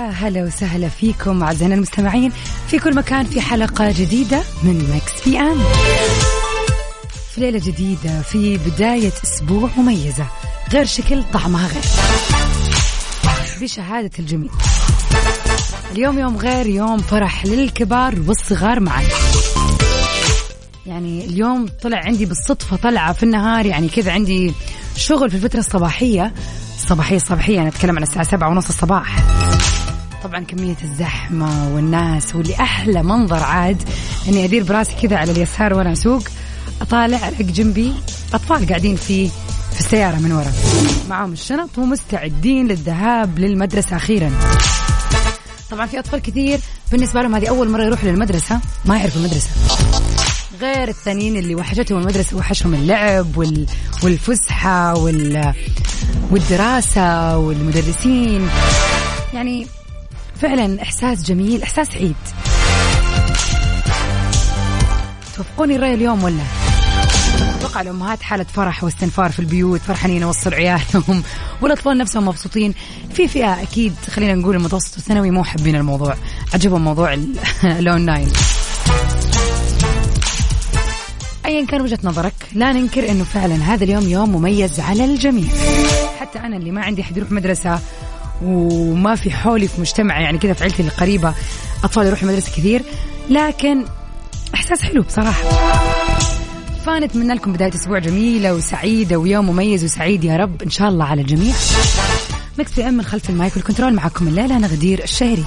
ويا هلا وسهلا فيكم أعزائنا المستمعين في كل مكان في حلقة جديدة من Mix PM. في ليلة جديدة في بداية أسبوع مميزة غير شكل طعمها غير. بشهادة الجميع اليوم يوم غير يوم فرح للكبار والصغار معا. يعني اليوم طلع عندي بالصدفة طلعة في النهار يعني كذا عندي شغل في الفترة الصباحية. الصباحية الصباحية أنا أتكلم عن الساعة سبعة ونص الصباح. طبعا كمية الزحمة والناس واللي أحلى منظر عاد إني أدير براسي كذا على اليسار وأنا أسوق أطالع ألاقي جنبي أطفال قاعدين في في السيارة من ورا. معهم الشنط ومستعدين للذهاب للمدرسة أخيرا. طبعا في أطفال كثير بالنسبة لهم هذه أول مرة يروحوا للمدرسة ما يعرفوا المدرسة. غير الثانيين اللي وحشتهم المدرسة وحشهم اللعب وال... والفسحة وال... والدراسة والمدرسين. يعني فعلا إحساس جميل إحساس عيد. توافقوني الرأي اليوم ولا؟ أتوقع الأمهات حالة فرح واستنفار في البيوت فرحانين يوصلوا عيالهم والأطفال نفسهم مبسوطين. في فئة أكيد خلينا نقول المتوسط الثانوي مو حابين الموضوع. عجبهم موضوع ال- الأونلاين ايا كان وجهة نظرك لا ننكر إنه فعلا هذا اليوم يوم مميز على الجميع. حتى أنا اللي ما عندي حد يروح مدرسة وما في حولي في مجتمعي يعني كذا في عيلتي القريبة. أطفال يروحوا مدرسه كثير. لكن إحساس حلو بصراحة. فنتمنى لكم بداية أسبوع جميلة وسعيدة ويوم مميز وسعيد يا رب. إن شاء الله على الجميع. Mix PM من خلف ال mic وال control. معكم الليلة أنا غدير الشهري.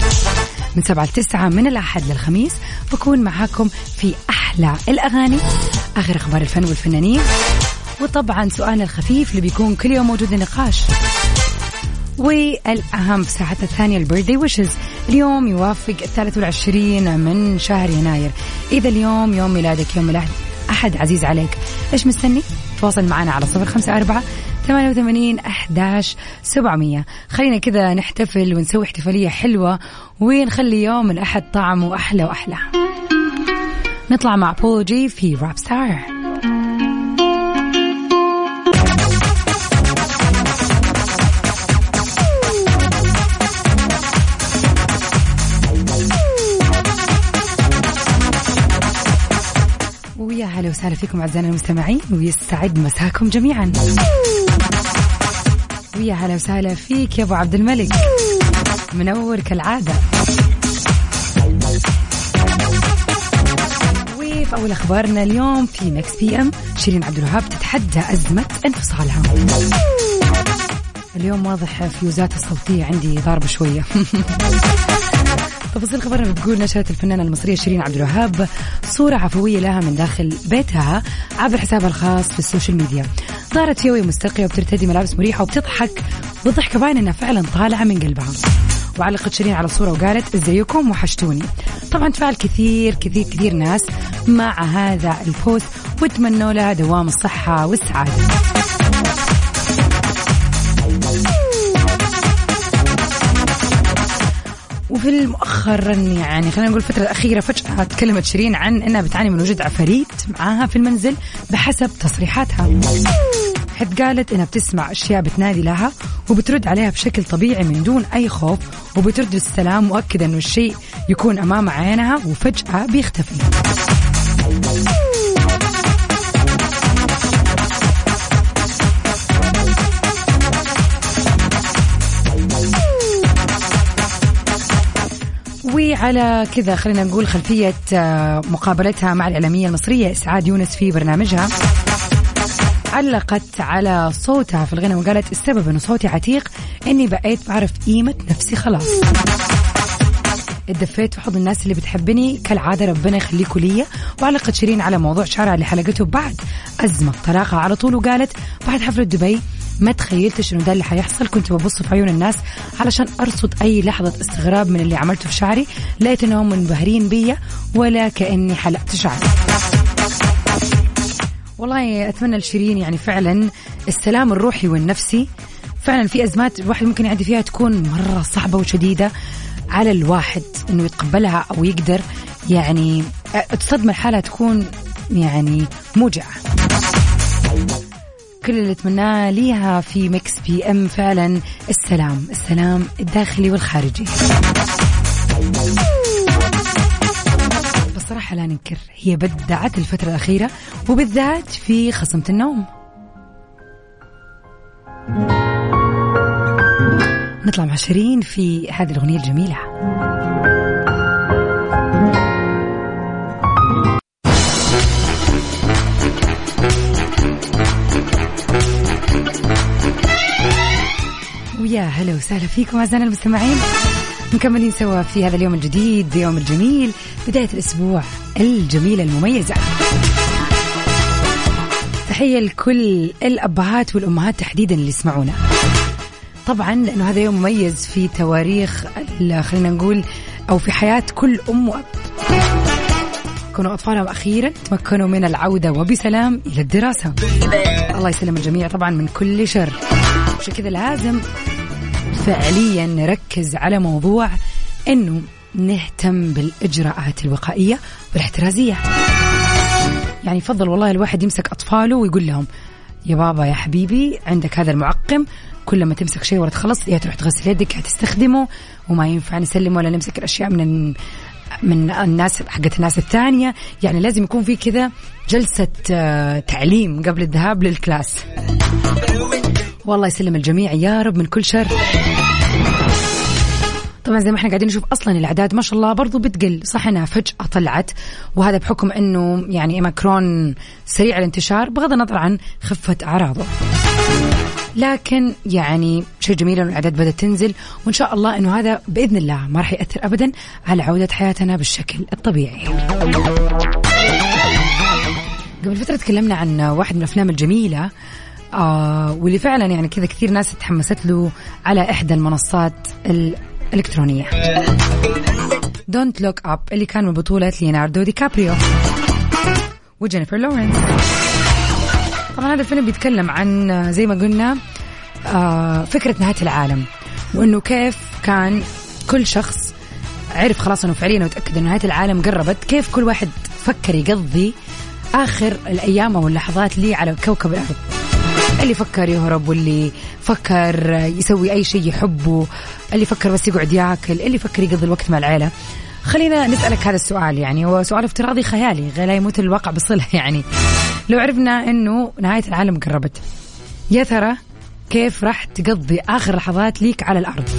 من سبعة لتسعة من الأحد للخميس. بكون معاكم في أحلى الأغاني آخر أخبار الفن والفنانين. وطبعا سؤالنا الخفيف اللي بيكون كل يوم موجود للنقاش. والأهم في ساعتنا الثانية البيرثدي ويشز اليوم يوافق الثالث والعشرين من شهر يناير. إذا اليوم يوم ميلادك يوم ميلاد أحد عزيز عليك إيش مستني؟ تواصل معنا على صفر خمسة أربعة ثمانية وثمانين أحداش سبعمية. خلينا كذا نحتفل ونسوي احتفالية حلوة ونخلي يوم الأحد طعمه أحلى وأحلى. نطلع مع بولو جي في راب ستار وسهلا فيكم أعزائنا المستمعين ويستعد مساكم جميعا. ويا هلا وسهلا فيك يا أبو عبد الملك. منور كالعادة. وفي أول أخبارنا اليوم في Mix PM شيرين عبد الوهاب تتحدى أزمة انفصالها. اليوم واضح فيوزات الصوتية عندي ضاربة شوية. تفاصيل خبرنا بتقول نشرت الفنانة المصرية شيرين عبد الوهاب صورة عفوية لها من داخل بيتها عبر حسابها الخاص في ال social media. ظهرت فيها وهي مستلقية وبترتدي ملابس مريحة وبتضحك والضحكة باين إنها فعلا طالعة من قلبها. وعلقت شيرين على الصورة وقالت إزيكم؟ وحشتوني. طبعا تفاعل كثير كثير كثير ناس مع هذا ال post وتمنوا لها دوام الصحة والسعادة. وفي المؤخر يعني خلينا نقول الفترة الأخيرة فجأة تكلمت شيرين عن أنها بتعاني من وجود عفاريت معاها في المنزل بحسب تصريحاتها. حيث قالت إنها بتسمع أشياء بتنادي لها وبترد عليها بشكل طبيعي من دون أي خوف وبترد السلام مؤكده إنه الشيء يكون أمام عينها وفجأة بيختفي. وعلى كذا خلينا نقول خلفية آه، مقابلتها مع الإعلامية المصرية إسعاد يونس في برنامجها. علقت على صوتها في الغنى وقالت السبب إنه صوتي عتيق إني بقيت بعرف قيمة نفسي خلاص. اتدفيت في حضن الناس اللي بتحبني كالعادة ربنا يخليكوا ليا. وعلقت شيرين على موضوع شعرها اللي حلقته بعد أزمة طلاقها على طول وقالت بعد حفلة دبي ما تخيلتش إنه ده اللي حيحصل كنت ببص في عيون الناس علشان أرصد أي لحظة استغراب من اللي عملته في شعري. لقيت إنهم منبهرين بيا ولا كأني حلقت شعري. والله أتمنى لشيرين يعني فعلا السلام الروحي والنفسي. فعلا في أزمات الواحد ممكن يعدي فيها تكون مرة صعبة وشديدة على الواحد إنه يتقبلها أو يقدر يعني تصدم الحالة تكون يعني موجعة. كل اللي اتمناه ليها في Mix PM فعلا. السلام. السلام الداخلي والخارجي. بصراحة لا ننكر هي بدعت الفترة الأخيرة وبالذات في خصمة النوم. نطلع مع شيرين في هذه الأغنية الجميلة. هلا وسهلا فيكم أعزائنا المستمعين. مكملين سوا في هذا اليوم الجديد يوم الجميل بداية الأسبوع الجميلة المميزة تحية لكل الأبهات والأمهات تحديدا اللي يسمعونا. طبعا لأنه هذا يوم مميز في تواريخ خلينا نقول أو في حياة كل أم وأب. كونوا أطفالهم أخيرا تمكنوا من العودة وبسلام إلى الدراسة. الله يسلم الجميع طبعا من كل شر. عشان كذا لازم فعليا نركز على موضوع إنه نهتم بالإجراءات الوقائية والاحترازية. يعني يفضل والله الواحد يمسك أطفاله ويقول لهم يا بابا يا حبيبي عندك هذا المعقم كل ما تمسك شيء ولا تخلص يا تروح تغسل يدك يا تستخدمه وما ينفع نسلم ولا نمسك الأشياء من من الناس حقت الناس الثانية. يعني لازم يكون في كذا جلسة آه، تعليم قبل الذهاب للكلاس. والله يسلم الجميع يا رب من كل شر. طبعا زي ما إحنا قاعدين نشوف أصلا الأعداد ما شاء الله برضو بتقل صح إنها فجأة طلعت وهذا بحكم إنه يعني ماكرون سريع الانتشار بغض النظر عن خفة أعراضه لكن يعني شيء جميل إنه الأعداد بدأت تنزل وإن شاء الله إنه هذا بإذن الله ما راح يأثر ابدا على عودة حياتنا بالشكل الطبيعي. قبل فترة تكلمنا عن واحد من الأفلام الجميلة آه واللي فعلا يعني كذا كثير ناس تحمست له على إحدى المنصات الالكترونيه Don't Look Up اللي كان من بطولة ليوناردو دي كابريو وجينيفر لورنس. طبعا هذا الفيلم بيتكلم عن زي ما قلنا آه فكرة نهاية العالم وإنه كيف كان كل شخص عرف خلاص إنه فعليا وتاكد إنه نهاية العالم قربت كيف كل واحد فكر يقضي آخر الأيام أو اللحظات لي على كوكب الأرض. اللي فكر يهرب واللي فكر يسوي أي شيء يحبه اللي فكر بس يقعد ياكل اللي فكر يقضي الوقت مع العيلة. خلينا نسألك هذا السؤال يعني هو سؤال افتراضي خيالي لا يموت الواقع بصلة يعني. لو عرفنا أنه نهاية العالم قربت يا ترى كيف راح تقضي آخر لحظات ليك على الأرض؟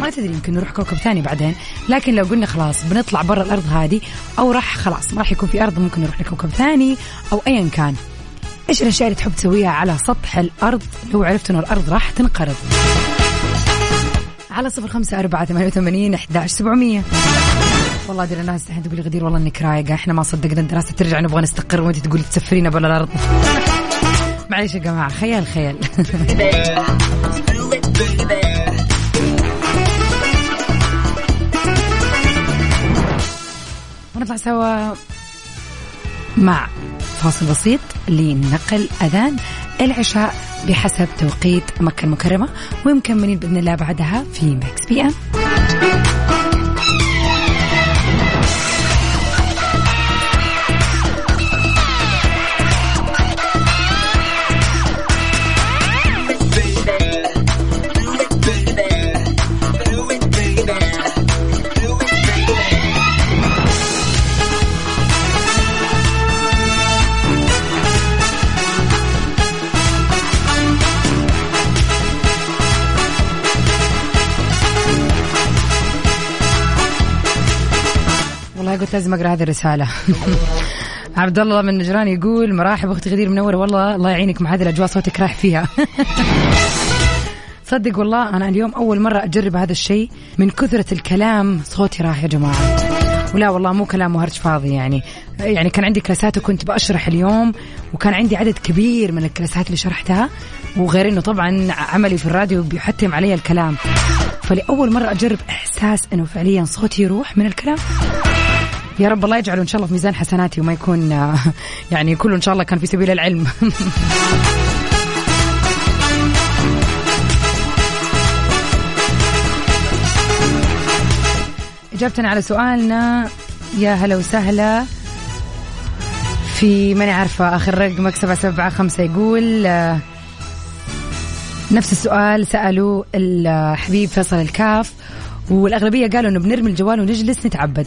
ما تدري يمكن نروح كوكب ثاني بعدين. لكن لو قلنا خلاص بنطلع برا الأرض هذه أو راح خلاص ما راح يكون في أرض ممكن نروح لكوكب ثاني أو ايا كان. إيش الأشياء اللي تحب تسويها على سطح الأرض؟ لو عرفت انه الأرض راح تنقرض. على صفر خمسة أربعة ثمانية وثمانين أحداش سبعمية. والله دي الناس الحين تقولي غدير والله إنك رايقة. إحنا ما صدقنا الدراسة ترجع نبغى نستقر وأنت تقولي تسفرينا بلا الأرض. معليش يا جماعة خيال خيال. ونطلع سوا مع فاصل بسيط لنقل أذان العشاء بحسب توقيت مكة المكرمة ومكملين بإذن الله بعدها في مكس بي أم. قلت لازم أقرأ هذه الرسالة. عبد الله من نجران يقول مراحب أختي غدير منوره والله الله يعينك مع هذه الأجواء صوتك رايح فيها. صدق والله أنا اليوم أول مرة أجرب هذا الشيء من كثرة الكلام صوتي راح يا جماعة. ولا والله مو كلام وهرج فاضي يعني. يعني كان عندي كلاسات وكنت بشرح اليوم وكان عندي عدد كبير من الكلاسات اللي شرحتها. وغير إنه طبعا عملي في الراديو بيحتم علي الكلام. فلأول مرة أجرب إحساس أنه فعليا صوتي يروح من الكلام. يا رب الله يجعله إن شاء الله في ميزان حسناتي وما يكون يعني كله إن شاء الله كان في سبيل العلم. إجابتنا على سؤالنا يا هلا وسهلا. في ماني عارفة آخر رقمك سبعة سبعة خمسة يقول نفس السؤال سألوا الحبيب فيصل الكاف والأغلبية قالوا أنه بنرمي الجوال ونجلس نتعبد.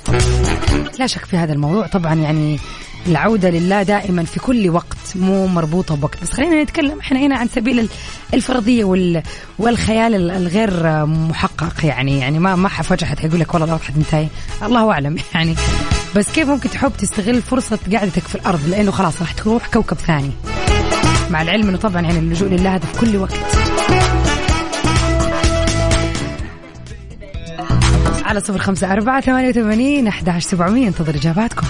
لا شك في هذا الموضوع. طبعا يعني العودة لله دائما في كل وقت مو مربوطة بوقت. بس خلينا نتكلم إحنا هنا عن سبيل الفرضية والخيال الغير محقق يعني. يعني ما ما فجأة حيقول لك والله الأرض حتنتهي الله أعلم يعني. بس كيف ممكن تحب تستغل فرصة قعدتك في الأرض؟ لأنه خلاص راح تروح كوكب ثاني. مع العلم أنه طبعا يعني اللجوء لله هذا في كل وقت. على صفر خمسة أربعة ثمانية وثمانين أحد سبعمية. انتظر إجاباتكم.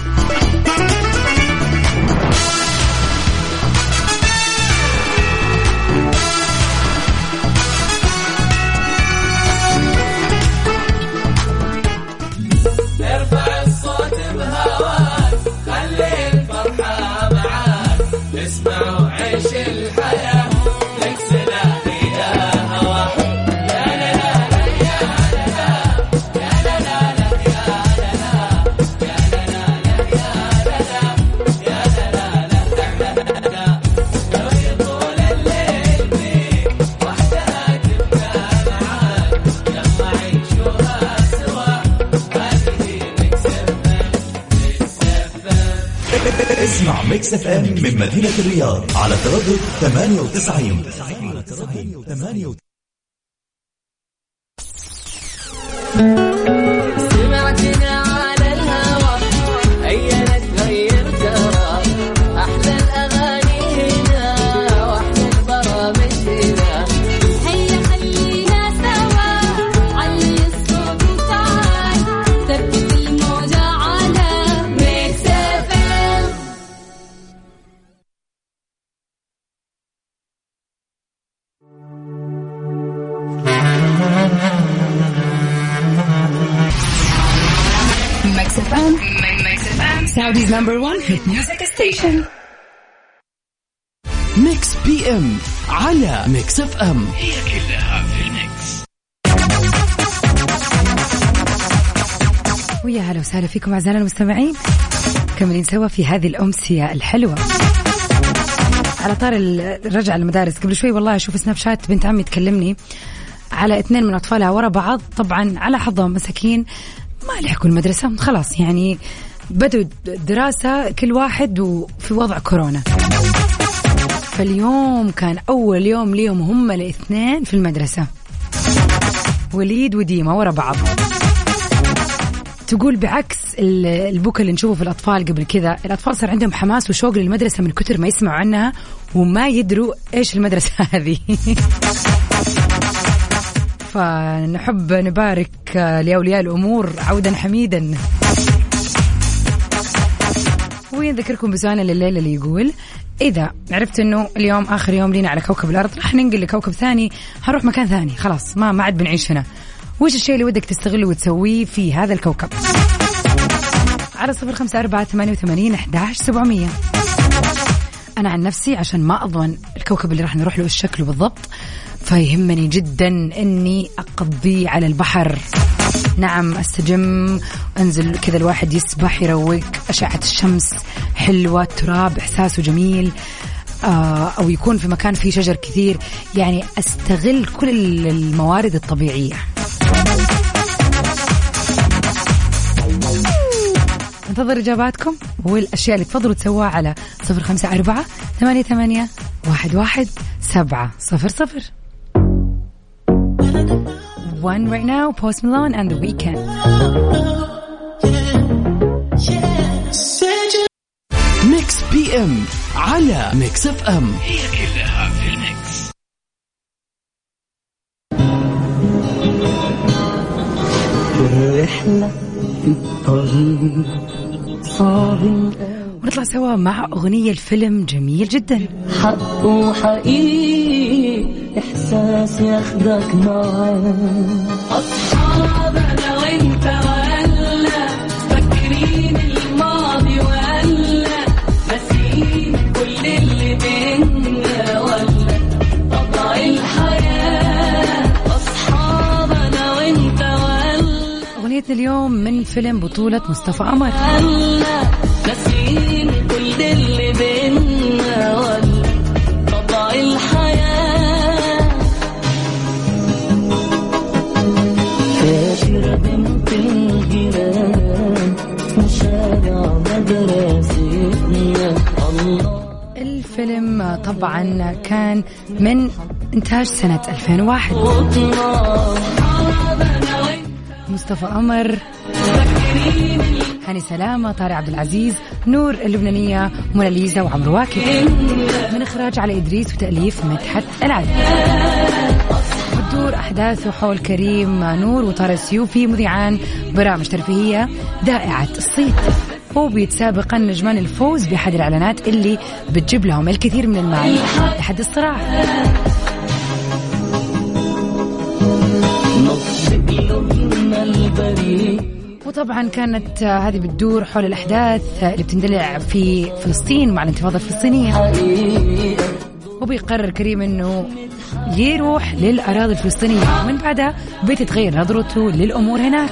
اف ام من مدينة الرياض على تردد 98 Saudi's number one hit music station. Mix PM على Mix FM هي كلها في ال mix. ويا هلا وسهلا فيكم أعزائنا المستمعين. مكملين سوا في هذه الأمسية الحلوة. على طاري الرجعة المدارس قبل شوي والله أشوف Snapchat بنت عمي تكلمني على اثنين من أطفالها ورا بعض. طبعا على حظهم مساكين ما لحقوا المدرسة. خلاص يعني بدوا دراسة كل واحد وفي وضع كورونا. فاليوم كان أول يوم ليهم هم الاثنين في المدرسة. وليد وديما ورا بعض. تقول بعكس البكا اللي نشوفه في الأطفال قبل كذا الأطفال صار عندهم حماس وشوق للمدرسة من كثر ما يسمعوا عنها وما يدروا إيش المدرسة هذه. فنحب نبارك لأولياء الأمور عودا حميدا. ونذكركم بسؤالنا لليلة اللي يقول إذا عرفت إنه اليوم آخر يوم لينا على كوكب الأرض راح ننقل لكوكب ثاني هنروح مكان ثاني خلاص ما ما عاد بنعيش هنا. وش الشيء اللي ودك تستغله وتسويه في هذا الكوكب؟ على صفر خمسة أربعة ثمانية وثمانين أحداش سبعمية. أنا عن نفسي عشان ما أضمن الكوكب اللي راح نروح له إيش شكله بالضبط فيهمني جدا إني أقضي على البحر. نعم أستجم. أنزل كذا الواحد يسبح يروق. أشعة الشمس حلوة التراب احساسه جميل. آه أو يكون في مكان فيه شجر كثير. يعني أستغل كل الموارد الطبيعية. انتظر إجاباتكم والأشياء اللي تفضلوا تسووها على صفر خمسة أربعة ثمانية ثمانية واحد واحد سبعة صفر صفر. One right now, Post Malone and The Weeknd. Mix PM على Mix FM هي كلها في ال mix الرحلة في الطريق صعب ونطلع سوا مع أغنية الفيلم جميل جدا. حق وحقيقي. إحساس ياخدك معاه أصحابنا وأنت وهلا فاكرين الماضي وهلا ناسيين كل اللي بينا ولا. طبع الحياة أصحابنا وأنت وهلا أغنيتنا اليوم من فيلم بطولة مصطفى قمر. هلا ناسيين كل اللي طبعا كان من إنتاج سنة 2001 وطنا أصحابنا وين مصطفى قمر هاني سلامة طارق عبد العزيز نور اللبنانية موناليزا وعمرو واكد. من إخراج علي إدريس وتأليف مدحت العدل بتدور أحداثه حول كريم نور وطارق السيوفي مذيعان برامج ترفيهية دائعة الصيت. وبيتسابقا نجمان الفوز بأحد الإعلانات اللي بتجيب لهم الكثير من المال. لحد الصراع. وطبعا كانت هذه بتدور حول الأحداث آه، اللي بتندلع في فلسطين مع الانتفاضة الفلسطينية. حقيقة وبيقرر كريم إنه يروح للأراضي الفلسطينية ومن بعدها بتتغير نظرته للأمور هناك.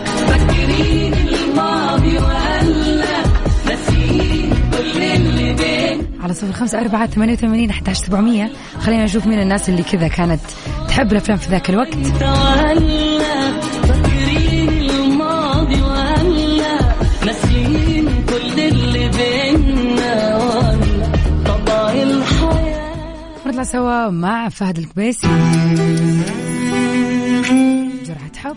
على صفر خمسة أربعة ثمانية وثمانين أحد سبعمية. خلينا نشوف مين الناس اللي كذا كانت تحب الأفلام في ذاك الوقت. ونطلع سوا مع فهد الكبيسي جرعة حب.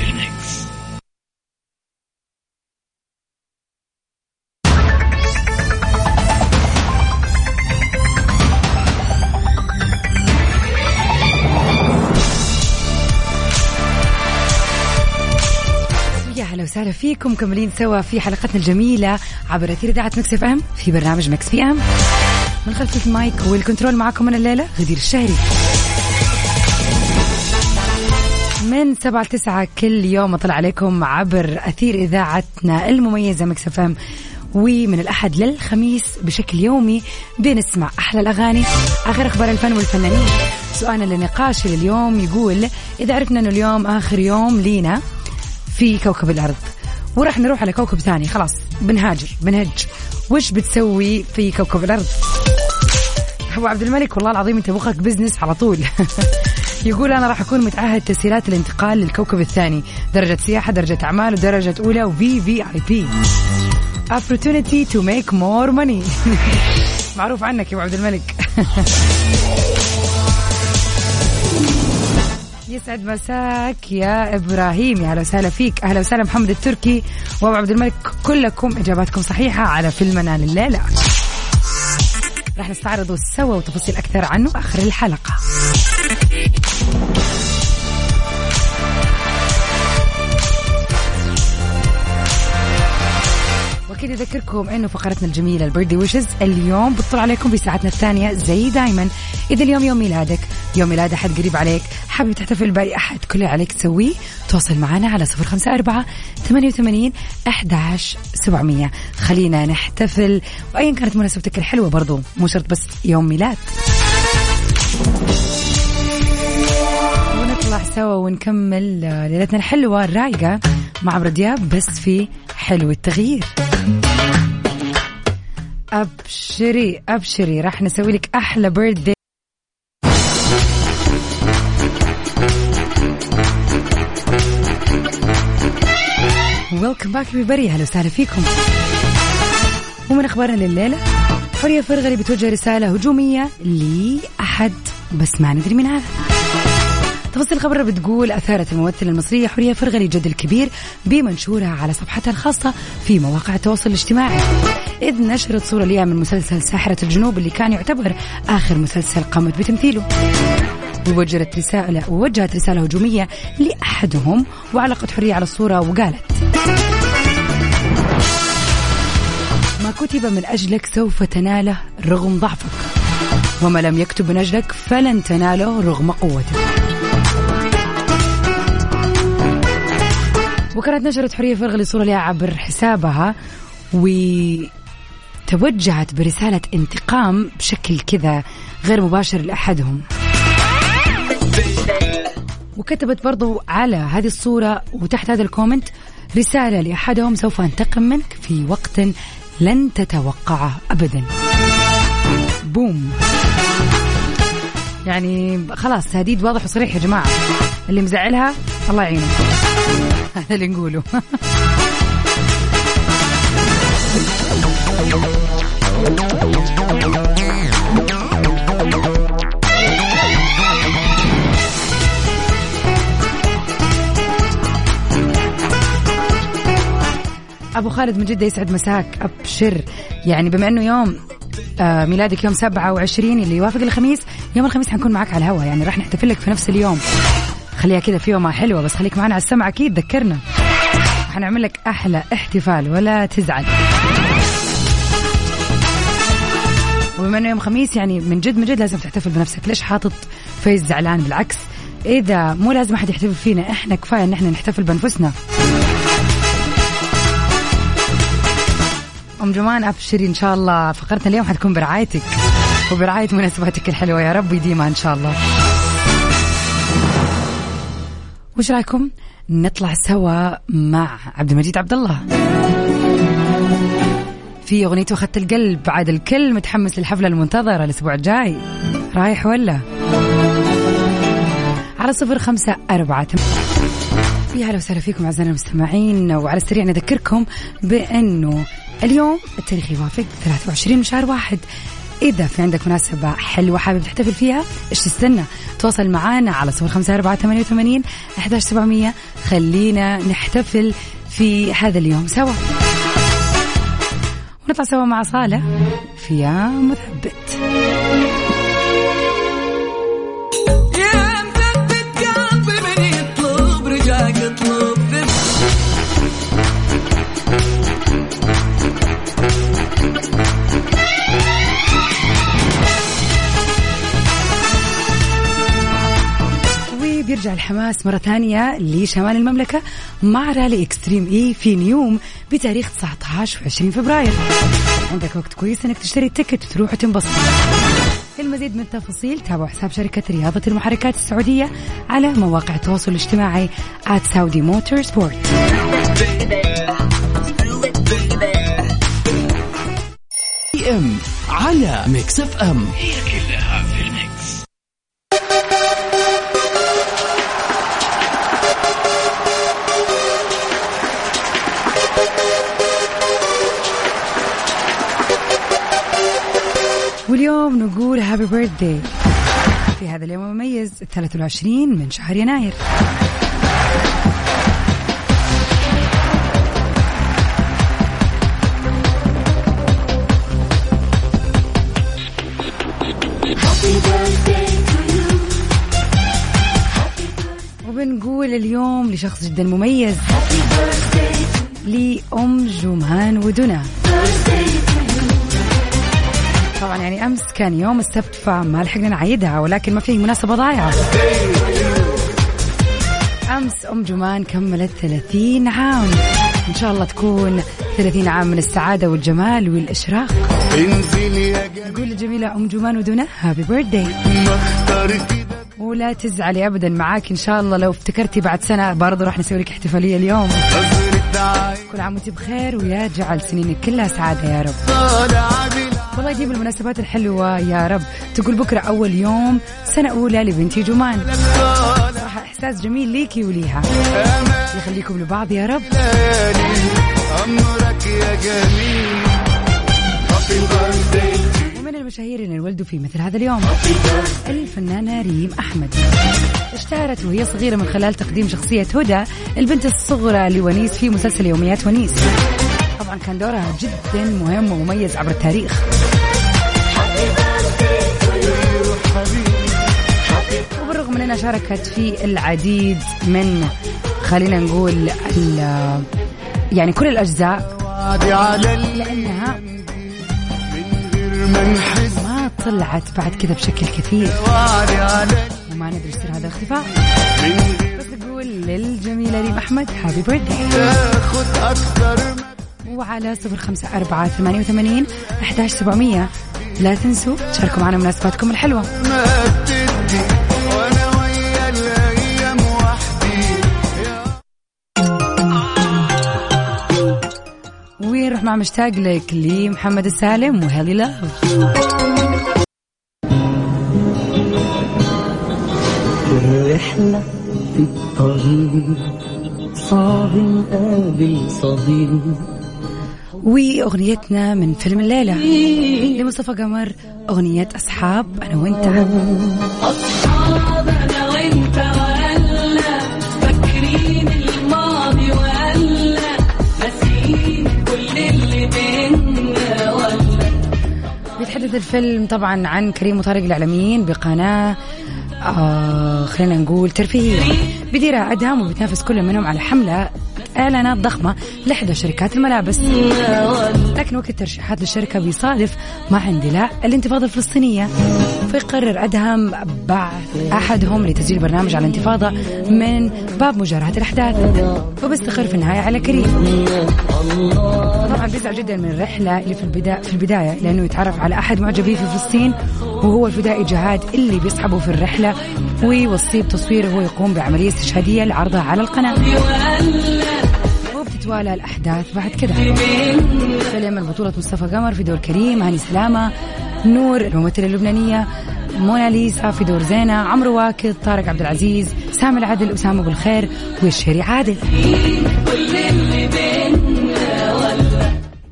فيكم مكملين سوا في حلقتنا الجميلة عبر أثير إذاعة Mix FM في برنامج Mix PM. من خلف ال mic وال control معكم من الليلة غدير الشهري. من سبعة لتسعة كل يوم أطلع عليكم عبر أثير إذاعتنا المميزة Mix FM. ومن الأحد للخميس بشكل يومي بنسمع أحلى الأغاني آخر أخبار الفن والفنانين. سؤالنا للنقاش لليوم يقول إذا عرفنا أنه اليوم آخر يوم لينا في كوكب الأرض وراح نروح على كوكب ثاني. خلاص بنهاجر بنهج. وش بتسوي في كوكب الأرض؟ أبو عبد الملك والله العظيم أنت مخك business على طول. يقول أنا راح أكون متعهد تسهيلات الانتقال للكوكب الثاني. درجة سياحة درجة أعمال ودرجة أولى وفي VIP opportunity to make more money. معروف عنك يا أبو عبد الملك. يسعد مساك يا إبراهيم يا أهلا وسهلا فيك. أهلا وسهلا محمد التركي وأبو عبد الملك. كلكم إجاباتكم صحيحة على فيلم منال الليلة. راح نستعرضه سوا وتفاصيل أكثر عنه آخر الحلقة. واكيد أذكركم إنه فقرتنا الجميلة البيرثدي ويشز اليوم بتطل عليكم بساعتنا الثانية زي دائما إذا اليوم يوم ميلادك يوم ميلاد أحد قريب عليك حابب تحتفل بأي أحد كل اللي عليك تسويه تواصل معنا على صفر خمسة أربعة ثمانية وثمانين احداش سبعمئه خلينا نحتفل وايا كانت مناسبتك الحلوة برضو مو شرط بس يوم ميلاد. ونطلع سوا ونكمل آه، ليلتنا الحلوة الرايقة مع عمرو دياب بس في حلو التغيير. أبشري أبشري. راح نسوي لك أحلى birthday welcome back party أهلا وسهلا فيكم. ومن أخبارنا لليلة حورية فرغلي بتوجه رسالة هجومية لأحد. بس ما ندري من هذا. تفاصيل الخبر بتقول أثارت الممثلة المصرية حورية فرغلي جدل كبير بمنشورها على صفحتها الخاصة في مواقع التواصل الاجتماعي. إذ نشرت صورة لها من مسلسل ساحرة الجنوب اللي كان يعتبر آخر مسلسل قامت بتمثيله. ووجهت رسالة ووجهت رسالة هجومية لأحدهم وعلقت حرية على الصورة وقالت ما كتب من أجلك سوف تناله رغم ضعفك وما لم يكتب من أجلك فلن تناله رغم قوتك. وكانت نشرت حرية فرغلي صورة لها عبر حسابها وتوجهت برسالة انتقام بشكل كذا غير مباشر لأحدهم. وكتبت برضو على هذه الصورة وتحت هذا الكومنت رسالة لأحدهم سوف أنتقم منك في وقت لن تتوقعه أبدا. بوم. يعني خلاص تهديد واضح وصريح يا جماعة. اللي مزعلها الله يعينه. هذا اللي نقوله. أبو خالد من جدة يسعد مساك. أبشر. يعني بما إنه يوم ميلادك يوم 27 اللي يوافق الخميس. يوم الخميس حنكون معك على الهواء يعني راح نحتفل لك في نفس اليوم. خليها كذا في يوم حلوة بس خليك معنا على السمع أكيد ذكرنا. حنعمل لك أحلى احتفال ولا تزعل. وبما إنه يوم خميس يعني من جد من جد لازم تحتفل بنفسك. ليش حاطط فيز زعلان؟ بالعكس إذا مو لازم أحد يحتفل فينا إحنا كفاية إن إحنا نحتفل بأنفسنا. أم جمان ابشري إن شاء الله. فقرتنا اليوم حتكون برعايتك وبرعاية مناسباتك الحلوة. يا رب يديمها إن شاء الله. وش رأيكم؟ نطلع سوا مع عبد المجيد عبد الله. في اغنيته اخذت القلب بعد الكل متحمس للحفلة المنتظرة الأسبوع الجاي. رايح ولا؟ على صفر خمسة أربعة يا هلا وسهلا فيكم أعزائنا المستمعين وعلى السريع نذكركم بأنه اليوم التاريخ يوافق 23 من شهر واحد. إذا في عندك مناسبة حلوة حابب تحتفل فيها إيش تستنى؟ تواصل معنا على صفر خمسة أربعة ثمانية وثمانين سبعمية. خلينا نحتفل في هذا اليوم سوا. ونطلع سوا مع صالح في يا مثبت وبيرجع الحماس مرة ثانية لشمال المملكة مع رالي Extreme E في نيوم بتاريخ 19 و 20 فبراير. عندك وقت كويس إنك تشتري ال ticket وتروح وتنبسط. المزيد من التفاصيل تابعوا حساب شركة رياضة المحركات السعودية على مواقع التواصل الاجتماعي at Saudi Motorsport PM على Mix FM هي كلها واليوم نقول هابي بيرثداي في هذا اليوم المميز 23 من شهر يناير. وبنقول اليوم لشخص جدا مميز لأم جمان ودنا. طبعا يعني أمس كان يوم السبت فما لحقنا نعيدها ولكن ما في مناسبة ضايعة. أمس أم جمان كملت 30 عام. إن شاء الله تكون 30 عام من السعادة والجمال والإشراق. نقول الجميلة أم جمان ودنا هابي بيرثداي ولا تزعلي ابدا معاك إن شاء الله لو افتكرتي بعد سنة برضه راح نسوي لك احتفالية اليوم. كل عام وانت بخير ويا جعل سنينك كلها سعادة يا رب. والله يجيب المناسبات الحلوة يا رب. تقول بكرة أول يوم سنة أولى لبنتي جمان. صراحة إحساس جميل ليكي وليها. يخليكم لبعض يا رب. أمرك يا جميل ومن المشاهير اللي انولدوا في مثل هذا اليوم. الفنانة ريم أحمد. اشتهرت وهي صغيرة من خلال تقديم شخصية هدى البنت الصغرى لونيس في مسلسل يوميات ونيس. طبعا كان دورها جدا مهم ومميز عبر التاريخ. وبالرغم من إنها شاركت في العديد من خلينا نقول يعني كل الأجزاء لأنها ما طلعت بعد كذا بشكل كثير. وما ندري سر هذا الاختفاء. بس نقول للجميلة ريم أحمد هابي بيرثدي وعلى صفر خمسة أربعة ثمانية وثمانين أحداش سبعمية. لا تنسوا تشاركوا معنا مناسباتكم الحلوة. ونروح مع مشتاق لك؟ لمحمد السالم وهيلي لاف. الرحلة في الطريق صعب نقابل صديق. وأغنيتنا من فيلم الليلة. لمصطفى قمر أغنية أصحاب أنا وأنت. أصحاب أنا وأنت وهلا فاكرين الماضي وهلا ناسيين كل اللي بينا ولا بيتحدث الفيلم طبعا عن كريم وطارق الإعلاميين بقناة آه خلينا نقول ترفيهية بيديرها أدهم وبتنافس كل منهم على حملة إعلانات ضخمة لإحدى شركات الملابس. لكن وقت الترشيحات للشركة بيصادف مع اندلاع الانتفاضة الفلسطينية. فيقرر أدهم بعث أحدهم لتسجيل برنامج على الانتفاضة من باب مجاراة الأحداث. وبيستقر في النهاية على كريم. طبعا بيزعل جدا من الرحلة اللي في البداية في البداية لأنه يتعرف على أحد معجبيه في فلسطين وهو الفدائي جهاد اللي بيصحبه في الرحلة ويوصيه بتصويره وهو يقوم بعملية استشهادية لعرضها على القناة. وبتتوالى الأحداث بعد كده. فيلم البطولة مصطفى قمر في دور كريم هاني سلامة نور الممثلة اللبنانية موناليسا في دور زينة عمرو واكد طارق عبد العزيز سامي العدل أسامة بالخير والشيري عادل.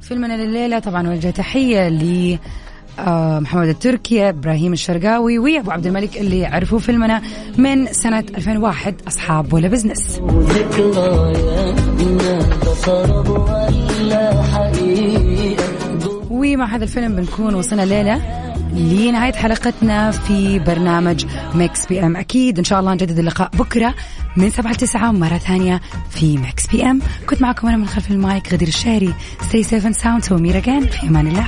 فيلمنا لليلة طبعا وجه تحية ل آه، محمد التركي إبراهيم الشرقاوي وابو عبد الملك اللي عرفوا فيلمنا من سنة 2001 أصحاب ولا بزنس. ومع هذا الفيلم بنكون وصلنا الليلة لنهاية حلقتنا في برنامج Mix PM. أكيد إن شاء الله نجدد اللقاء بكرة من سبعة لتسعة مرة ثانية في Mix PM. كنت معكم أنا من خلف المايك غدير الشهري. And soon to meet again. في أمان الله.